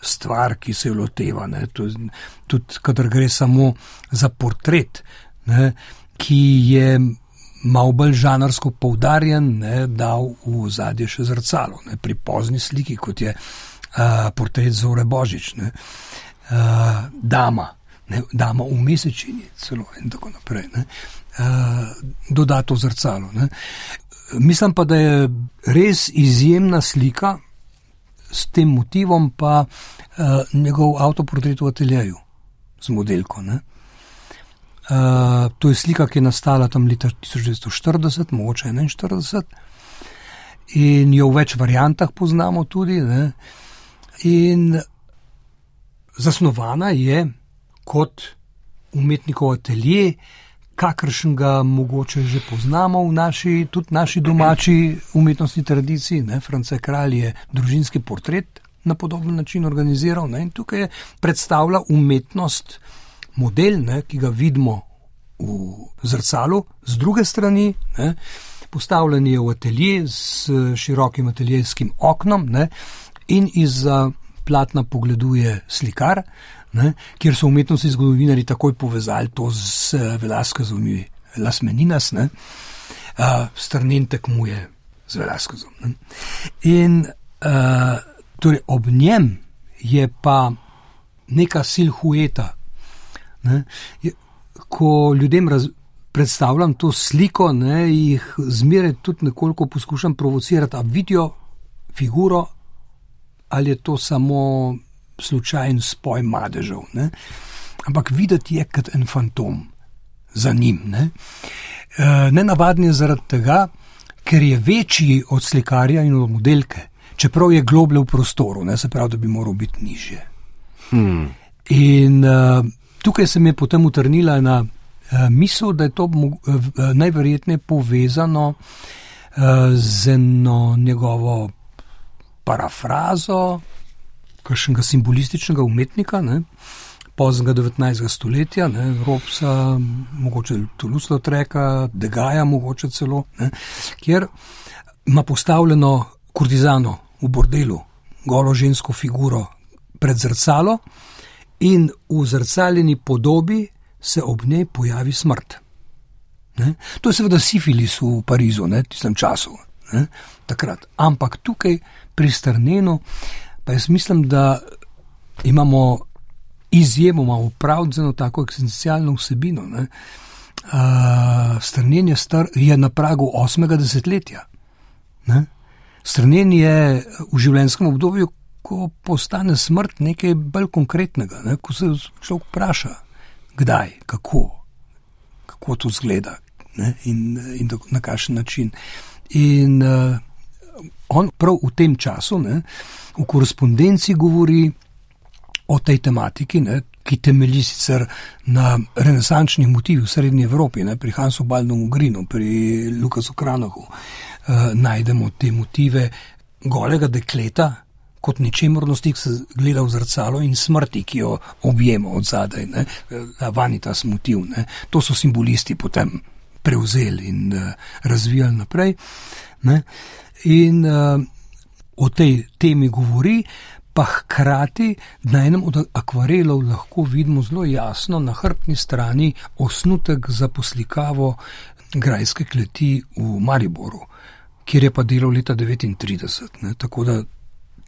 stvar, ki se jo loteva. Tudi, kadar gre samo za portret, ne, ki je malo bolj žanarsko poudarjen, ne, dal v zadje še zrcalo, ne, pri pozni sliki, kot je portret Zore Božič, ne, uh, dama, ne, dama v mesečini, celo in tako naprej, ne, uh, dodato zrcalo. Ne. Mislim pa, da je res izjemna slika s tem motivom, pa uh, njegov avtoportret v ateljeju z modelko. Ne. Uh, to je slika, ki je nastala tam leta 1940, mogoče 1941, in jo v več variantah poznamo tudi. Ne. In zasnovana je kot umetnikov atelje, kakršen ga mogoče že poznamo v naši, tudi naši domači umetnostni tradiciji. Ne? France Kralj je družinski portret na podoben način organiziral ne? in tukaj predstavlja umetnost, model, ne? ki ga vidimo v zrcalu, z druge strani. Ne? Postavljen je v atelje s širokim ateljejskim oknom, ne? in iz platna pogleduje slikar, ne, kjer so umetnostni zgodovinari takoj povezali to z Velaskozovimi lasmeninas, uh, strnen tekmuje z Velaskozom. Ne. In uh, torej ob njem je pa neka silhueta. Ne? Ko ljudem raz, predstavljam to sliko, ne, jih zmeraj tudi nekoliko poskušam provocirati, ali vidijo figuro, ali je to samo slučajen spoj madežev. Ne? Ampak videti je kot en fantom za njim. Ne, e, ne navadni je zaradi tega, ker je večji od slikarja in od modelke, čeprav je globlje v prostoru, ne, se pravi, da bi moral biti nižje. Hmm. In uh, tukaj se mi je potem utrnila ena uh, misel, da je to uh, najverjetneje povezano uh, z eno njegovo parafrazo, kakšnega simbolističnega umetnika. Ne, Poznega 19. stoletja, Evropa, mogoče Toulouse, Treka, Degaja, mogoče celo, ne, kjer ima postavljeno kurtizano v bordelu, golo žensko figuro pred zrcalo in v zrcaljeni podobi se ob njej pojavi smrt. Ne? To je seveda sifilis v Parizu, v tistem času, ne? takrat. Ampak tukaj pri Strnenu, pa jaz mislim, da imamo izjemoma upravljeno z eno tako eksistencialno vsebino. Uh, Strnen je, star, je na pragu osmega desetletja. Ne? Strnen je v življenjskem obdobju, ko postane smrt nekaj bolj konkretnega, ne? ko se človek vpraša, kdaj, kako, kako to zgleda ne? in, in na kakšen način. In uh, on prav v tem času, ne, v korespondenci govori o tej tematiki, ne, ki temelji sicer na renesančnih motivih v Srednji Evropi, ne, pri Hansu Baldonu Grinu, pri Lukasu Kranohu, uh, najdemo te motive golega dekleta. Kot ničemornosti, ki se gleda v zrcalo in smrti, ki jo objema od zadaj, vanitas motiv. Ne. To so simbolisti potem prevzeli in uh, razvijali naprej. Ne. In uh, o tej temi govori, pa hkrati na enem od akvarelov lahko vidimo zelo jasno na hrbtni strani osnutek za poslikavo grajske kleti v Mariboru, kjer je pa delal leta 1939. Ne, tako da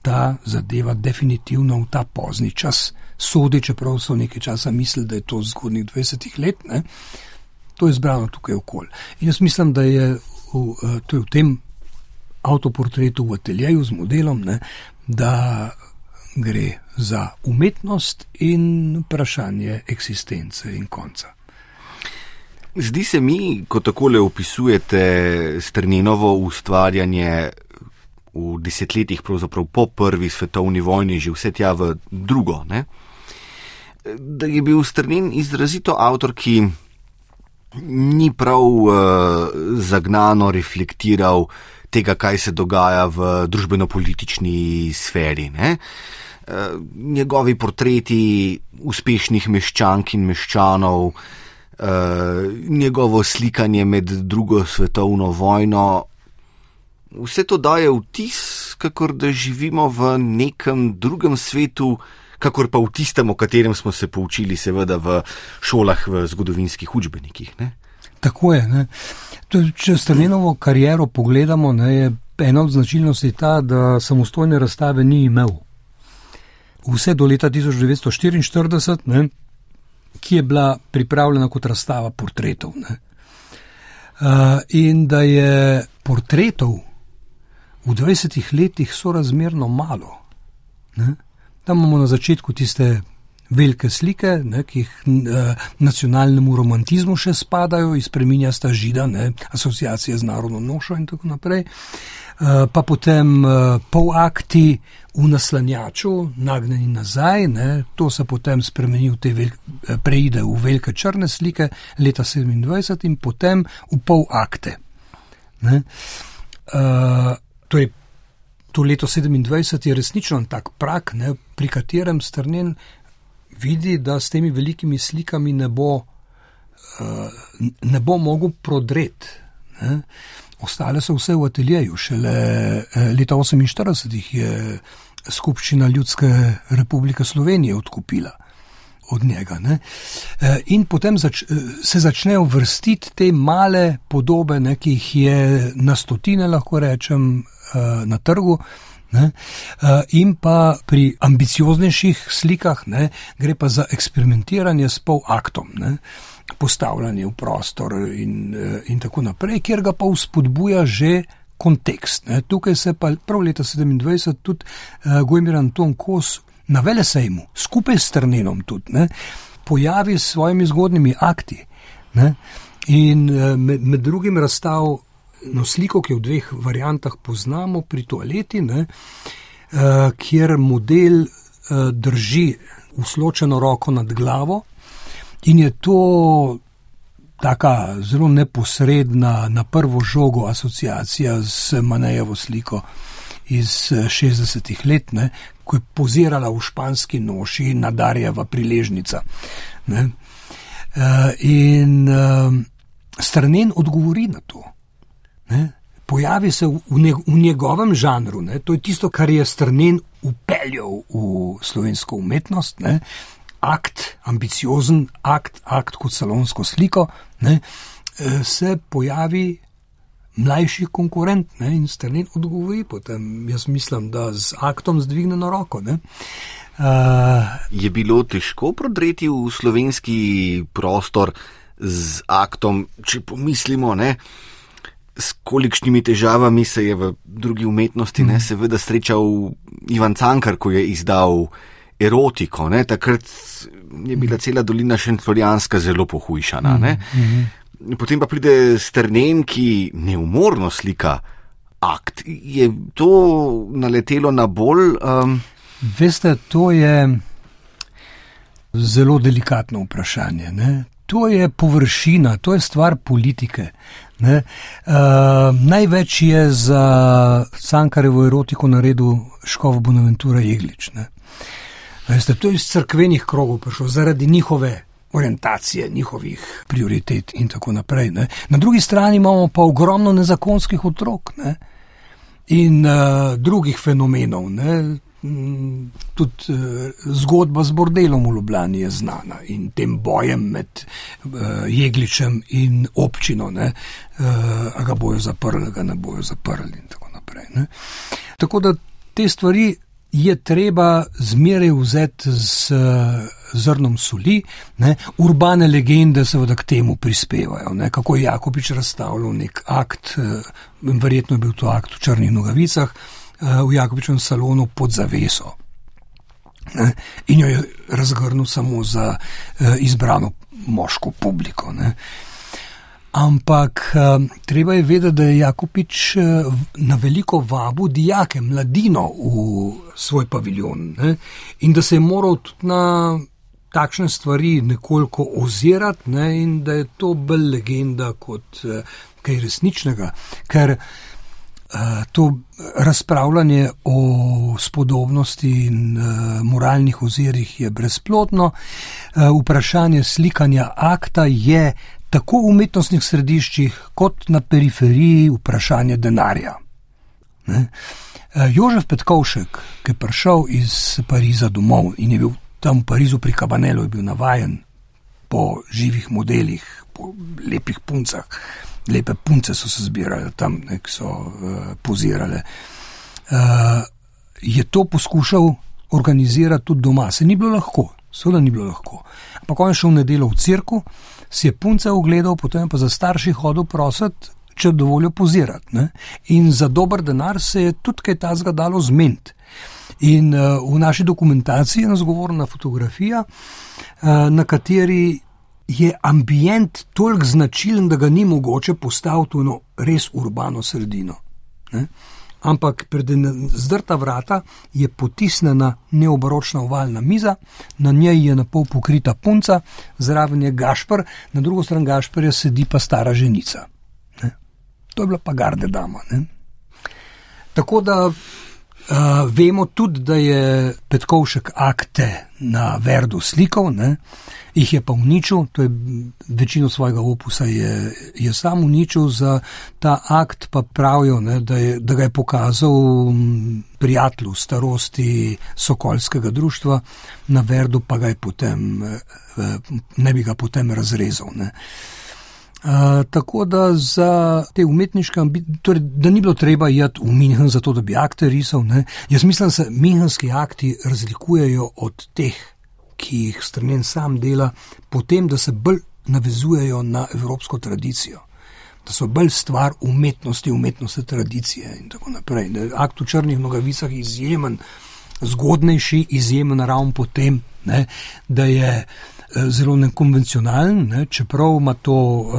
ta zadeva definitivno v ta pozni čas sodi, čeprav so nekaj časa mislili, da je to zgodnjih 20 let. Ne, to je zbrano tukaj okoli. In jaz mislim, da je v, uh, v tem avtoportretu v ateljeju z modelom, ne, da gre za umetnost in vprašanje eksistence in konca. Zdi se mi, ko takole opisujete strninovo ustvarjanje v desetletjih, pravzaprav po prvi svetovni vojni, že vse tja v drugo, ne? da je bil strnin izrazito avtor, ki ni prav uh, zagnano reflektiral tega, kaj se dogaja v družbeno-politični sferi. Ne? Uh, njegovi portreti uspešnih meščank in meščanov, uh, njegovo slikanje med drugo svetovno vojno, vse to daje vtis, kakor da živimo v nekem drugem svetu, kakor pa v tistem, o katerem smo se poučili, seveda v šolah, v zgodovinskih učbenikih. Ne? Tako je. Ne? Če Stalinovo kariero pogledamo, ne, je ena od značilnosti ta, da samostojne razstave ni imel. Vse do leta 1944, ne, ki je bila pripravljena kot razstava portretov. Ne. Uh, in da je portretov v 20 letih sorazmerno malo. Ne. Tam imamo na začetku tiste velike slike, ne, ki jih e, nacionalnemu romantizmu še spadajo, izpreminja sta žida, ne, asociacije z narodno nošo in tako naprej. E, pa potem e, polakti v naslanjaču, nagnjeni nazaj, ne, to se potem spremeni v te velike, preide v velike črne slike leta 27 in potem v polakte. Ne. Uh, torej, to leto 27 je resnično tak prak, ne, pri katerem strnen vidi, da s temi velikimi slikami ne bo, uh, ne bo mogel prodreti. Ostale so vse v ateljeju, šele eh, leta 48 je skupščina Ljudske republike Slovenije odkupila od njega. Ne? Eh, in potem zač, se začnejo vrstiti te male podobe, ne, ki jih je na stotine, lahko rečem, na trgu, Ne? In pa pri ambicioznejših slikah ne, gre pa za eksperimentiranje s polaktom, ne? postavljanje v prostor in, in tako naprej, kjer ga pa vzpodbuja že kontekst. Ne? Tukaj se pa prav leta 27 tudi uh, Gojmir Anton Kos na Velesejmu, skupaj s Trnenom tudi, ne? pojavi s svojimi zgodnimi akti. Ne? In uh, med, med drugim razstav no, sliko, ki jo v dveh variantah poznamo pri toaleti, ne, uh, kjer model uh, drži usločeno roko nad glavo in je to taka zelo neposredna, na prvo žogo asociacija z Manejevo sliko iz 60-ih eh, let, ne, ko je pozirala v španski noši nadarjeva priležnica. Uh, in uh, strnen odgovori na to. Ne? Pojavi se v, ne, v njegovem žanru, ne? to je tisto, kar je strnen upeljal v slovensko umetnost. Ne? Akt, ambiciozen akt, akt kot salonsko sliko, ne? E, se pojavi mlajši konkurent ne? in strnen odgovori. Potem jaz mislim, da z aktom zdvigneno roko. Uh, je bilo težko prodreti v slovenski prostor z aktom, če pomislimo, ne? Uh, s kolikšnimi težavami se je v drugi umetnosti, ne, mhm. seveda, srečal Ivan Cankar, ko je izdal erotiko. Ne, takrat je bila cela dolina Šenflorijanska zelo pohujšana. Ne. Mhm. Potem pa pride strnen, ki neumorno slika akt. Je to naletelo na bolj. Um... Veste, to je zelo delikatno vprašanje. Ne? To je površina, to je stvar politike. Uh, največ je za Sankarevo erotiko naredil Škov Bonaventura Jeglič. Veste, to je iz crkvenih krogov prišlo zaradi njihove orientacije, njihovih prioritet in tako naprej. Ne? Na drugi strani imamo pa ogromno nezakonskih otrok ne? in uh, drugih fenomenov. Ne? Mm, tudi uh, zgodba z bordelom v Ljubljani je znana in tem bojem med uh, Jegličem in občino, uh, a ga bojo zaprli, ga ne bojo zaprli in tako naprej. Ne. Tako da te stvari je treba zmeraj vzeti z zrnom soli, ne. urbane legende seveda k temu prispevajo, ne. kako je Jakobič razstavljal nek akt, verjetno je bil to akt v črnih nogavicah, v Jakobičem salonu pod zaveso. In jo je razgrnil samo za eh, izbrano moško publiko. Ne. Ampak eh, treba je vedeti, da je Jakobič eh, na veliko vabu dijake, mladino v svoj paviljon ne. in da se je moral tudi na takšne stvari nekoliko ozirati ne. in da je to bolj legenda kot kaj resničnega. Ker Eh, to razpravljanje o spodobnosti in uh, moralnih ozirih je brezplotno. Uh, vprašanje slikanja akta je tako v umetnostnih središčih, kot na periferiji vprašanje denarja. Ne? Jožef Petkovšek, ki je prišel iz Pariza domov in je bil tam v Parizu pri Kabanelu, je bil navajen po živih modelih, po lepih puncah lepe punce so se zbirale tam, nek so uh, pozirale. Uh, je to poskušal organizirati tudi doma, se ni bilo lahko, seveda ni bilo lahko. Ampak on je šel v nedeljo v crkvu, si je punce ogledal, potem pa za starši hodil prositi, če dovolijo pozirati. Ne? In za dober denar se je tudi kaj tazga dalo zment. In uh, v naši dokumentaciji je nazgovorna fotografija, uh, na kateri je ambient toliko značilen, da ga ni mogoče postaviti v eno res urbano sredino. Ne? Ampak pred zdrta vrata je potisnjena neobročna ovalna miza, na njej je na pol pokrita punca, zraven je gašpr, na drugo stran gašprja sedi pa stara ženica. Ne? To je bila pa garde dama. Ne? Tako da Uh, vemo tudi, da je Petkovšek akte na Verdu slikal, ne? jih je pa uničil, to je večino svojega opusa je, je sam uničil za ta akt, pa pravijo, ne, da, je, da ga je pokazal prijatelju starosti Sokolskega društva, na Verdu pa ga je potem, eh, ne bi ga potem razrezal. Ne? Uh, tako da za te umetniške ambicije, torej, da ni bilo treba iti v Minhen za to, da bi akte risal. Ne? Jaz mislim, da se minhenski akti razlikujejo od teh, ki jih strnen sam dela, potem, da se bolj navezujejo na evropsko tradicijo. Da so bolj stvar umetnosti, umetnosti tradicije in tako naprej. Da akt v črnih nogavicah je izjemen, zgodnejši, izjemen ravno potem, ne, da je Eh, zelo nekonvencionalen, ne, čeprav ima to uh,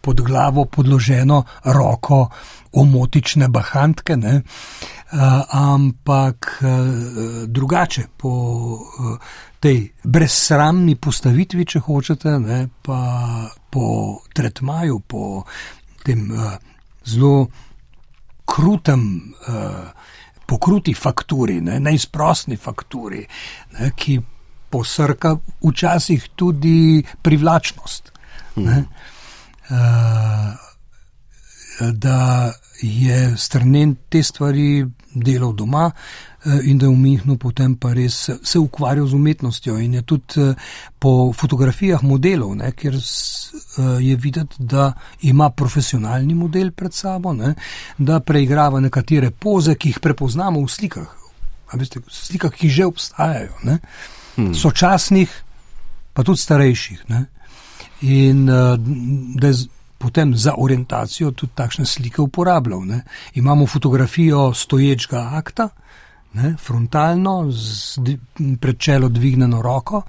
pod glavo podloženo roko omotične bahantke, ne, uh, ampak uh, drugače po uh, tej brezsramni postavitvi, če hočete, ne, pa po tretmaju, po tem uh, zelo krutem. Uh, Po kruti fakturi, ne, neizprostni fakturi, ne, ki posrka včasih tudi privlačnost. Uh, da je strnen te stvari delal doma uh, in da je v Mihnu potem pa res se ukvarjal z umetnostjo in je tudi uh, po fotografijah modelov, ne, kjer je videti, da ima profesionalni model pred sabo, ne, da preigrava nekatere poze, ki jih prepoznamo v slikah. Veste, slikah, ki že obstajajo. Uh, hmm. sočasnih, pa tudi starejših. Ne? In uh, da je potem za orientacijo tudi takšne slike uporabljal. Ne? Imamo fotografijo stoječega akta, ne? frontalno, z pred čelo dvignjeno roko.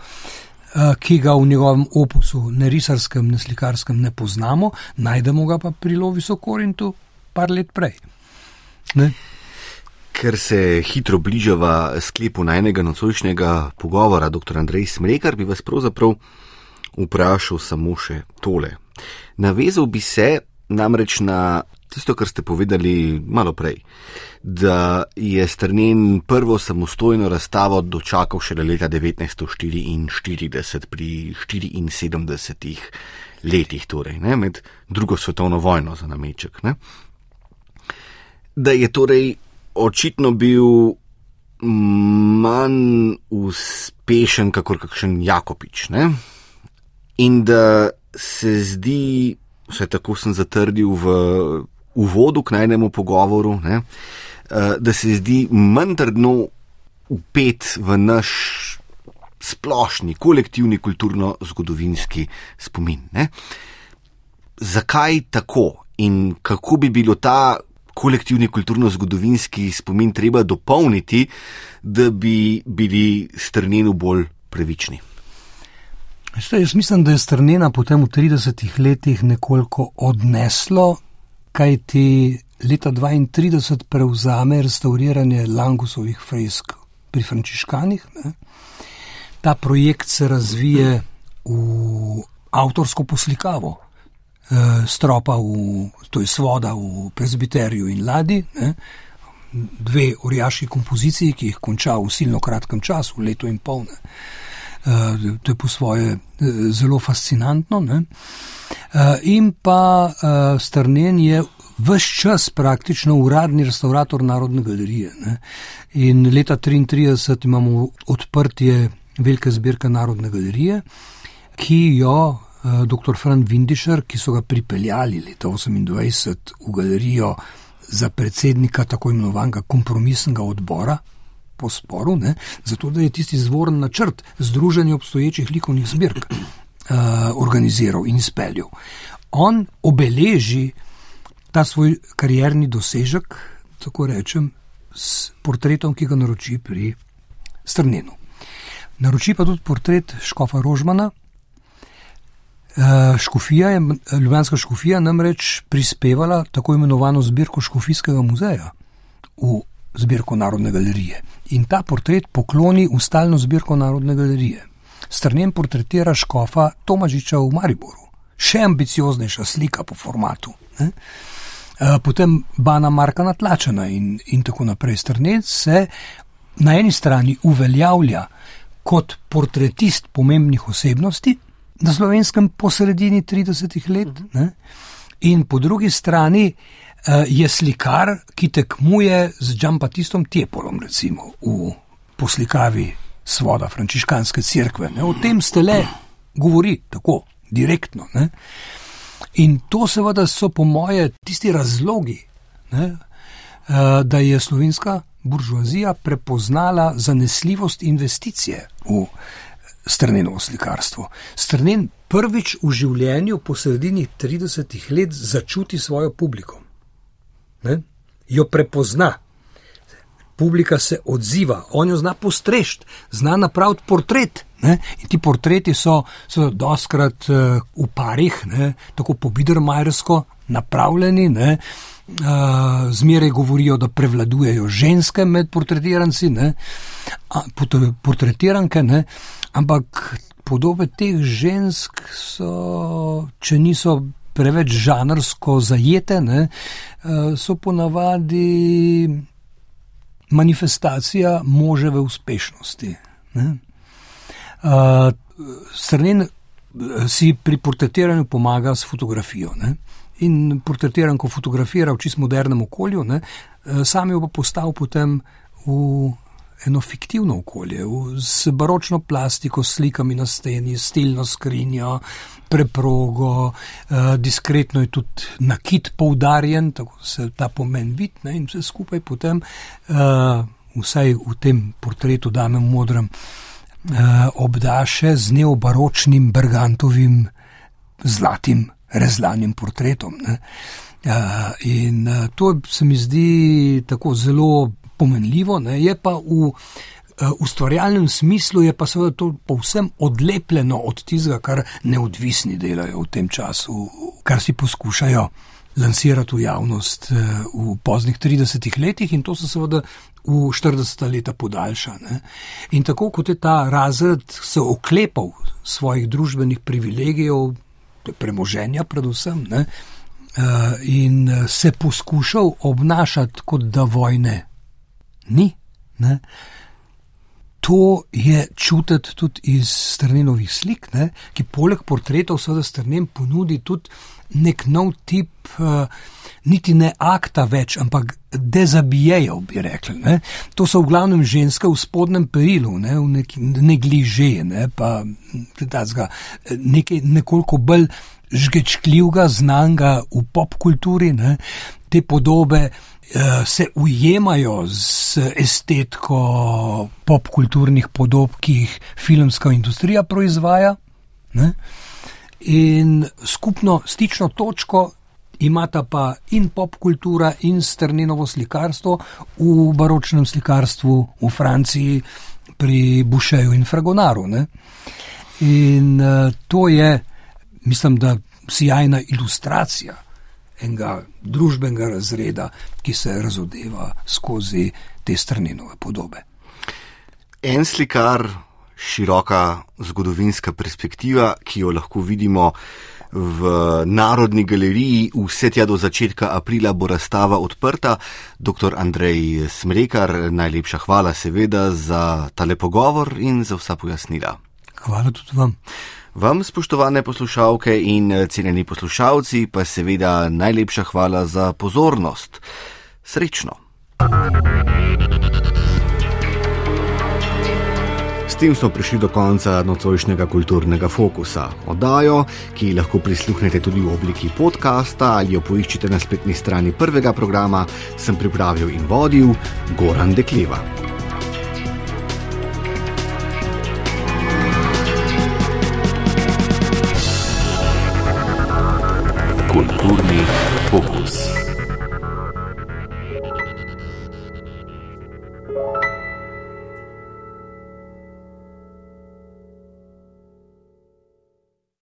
Uh, ki ga v njegovem opusu, ne risarskem, ne slikarskem, ne poznamo, najdemo ga pa pri Lovi Sokorintu, par let prej. Ne? Ker se hitro bližava sklepu najnega nocojšnjega pogovora, dr. Andrej Smrekar, bi vas pravzaprav vprašal samo še tole. Navezal bi se namreč na tisto, kar ste povedali malo prej, da je Strnen prvo samostojno razstavo dočakal šele leta 1944 pri 74 letih, torej ne, med drugo svetovno vojno za nameček. Ne. Da je torej očitno bil manj uspešen, kot kakšen Jakopič. Ne? In da se zdi, vse tako sem zatrdil v uvodu k najnemu pogovoru, ne? Eh, da se zdi manj trdno upet v naš splošni, kolektivni kulturno-zgodovinski spomin. Ne? Zakaj tako in kako bi bilo ta kolektivni kulturno-zgodovinski spomin treba dopolniti, da bi bili strnjeni bolj pravični. Jaz mislim, da je strnjena potem v 30 letih nekoliko odneslo, kaj ti leta 32 prevzame restauriranje Langusovih fresk pri Frančiškanih. Ne? Ta projekt se razvije v avtorsko poslikavo, stropa, v, to je svoda v presbiterju in ladi, ne? dve orjaški kompoziciji, ki jih konča v silno kratkem času, v leto in pol. Uh, to je po svoje uh, zelo fascinantno. Uh, in pa strnen je vse čas praktično uradni restaurator Narodne galerije. Ne? In leta 1933 imamo odprtje velike zbirke Narodne galerije, ki jo Eh, dr. Fran Vindišer, ki so ga pripeljali leta 1928 v galerijo za predsednika tako imenovanega kompromisnega odbora po sporu, ne, zato da je tisti zvoren načrt združenja obstoječih likovnih zbirk uh, organiziral in izpeljal. On obeleži ta svoj karierni dosežek, tako rečem, s portretom, ki ga naroči pri Strnenu. Naroči pa tudi portret Škofa Rožmana, Eh, škofija je, Ljubljanska škofija namreč prispevala tako imenovano zbirko Škofijskega muzeja v zbirko Narodne galerije. In ta portret pokloni v stalno zbirko Narodne galerije. Strnem portretira škofa Tomažiča v Mariboru. Še ambicioznejša slika po formatu. Ne? Eh, potem Bana Marka natlačena in, in tako naprej. Strnec se na eni strani uveljavlja kot portretist pomembnih osebnosti, na slovenskem po sredini 30 let, ne? in po drugi strani uh, je slikar, ki tekmuje z Džambatistom Tepolom, recimo v poslikavi svoda frančiškanske cerkve. Ne? O tem ste le govori tako direktno. Ne? In to seveda so po moje tisti razlogi, ne, uh, da je slovenska buržoazija prepoznala zanesljivost investicije v strneno slikarstvo. Strnen prvič v življenju po sredini 30 let začuti svojo publiko. Ne? Jo prepozna. Publika se odziva, on jo zna postrešiti, zna napraviti portret. Ne? In ti portreti so, so doskrat uh, v parih, ne? tako po Bidermajersko napravljeni. Ne? Zmeraj govorijo, da prevladujejo ženske med portretiranci, ne, portretiranke, ne, ampak podobe teh žensk so, če niso preveč žanrsko zajete, ne, so ponavadi manifestacija moževe uspešnosti. Ne. Srnen si pri portretiranju pomaga s fotografijo. Ne in portretiran, ko fotografira v čist modernem okolju, ne, eh, sam jo pa postavil potem v eno fiktivno okolje, v, s baročno plastiko, slikami na steni, stilno skrinjo, preprogo, eh, diskretno je tudi nakit poudarjen, tako se ta pomen vidi in vse skupaj potem, eh, vsaj v tem portretu dame v modrem, eh, obdaše z neobaročnim Bergantovim zlatim rezlanim portretom. Ne. In to se mi zdi tako zelo pomenljivo, ne. je pa v ustvarjalnem smislu, je pa seveda to povsem odlepljeno od tistega, kar neodvisni delajo v tem času, kar si poskušajo lansirati v javnost v poznih 30 letih in to se seveda v 40 leta podaljša. Ne. In tako kot je ta razred se oklepal svojih družbenih privilegijev, premoženja, predvsem, ne, eh, in eh, se poskušal obnašati kot da vojne ni. Ne. To je čutiti tudi iz strnenovih slik, ne, ki poleg portretov, seveda, strnem ponudi tudi nek nov tip, uh, niti ne akta več, ampak dezabijejo, bi rekli. Ne. To so v glavnem ženske v spodnjem perilu, ne, v neki negliže, ne, pa tazga, nekaj nekoliko bolj žgečkljivega, znanga v popkulturi. Ne. Te podobe uh, se ujemajo z estetiko popkulturnih podob, ki jih filmska industrija proizvaja. Ne. In skupno stično točko imata pa in popkultura, in strninovo slikarstvo v baročnem slikarstvu v Franciji pri Bušeju in Fragonaru. Ne? In uh, to je, mislim, da sjajna ilustracija enega družbenega razreda, ki se razodeva skozi te strninove podobe. En slikar, široka zgodovinska perspektiva, ki jo lahko vidimo v Narodni galeriji, vse tja do začetka aprila bo razstava odprta. Dr. Andrej Smrekar, najlepša hvala seveda za tale pogovor in za vsa pojasnila. Hvala tudi vam. Vam, spoštovane poslušalke in cenjeni poslušalci, pa seveda najlepša hvala za pozornost. Srečno! Tem smo prišli do konca nocojšnjega kulturnega fokusa. Oddajo, ki lahko prisluhnete tudi v obliki podcasta ali jo poiščete na spletni strani prvega programa, sem pripravil in vodil Goran Dekleva. Kulturni fokus.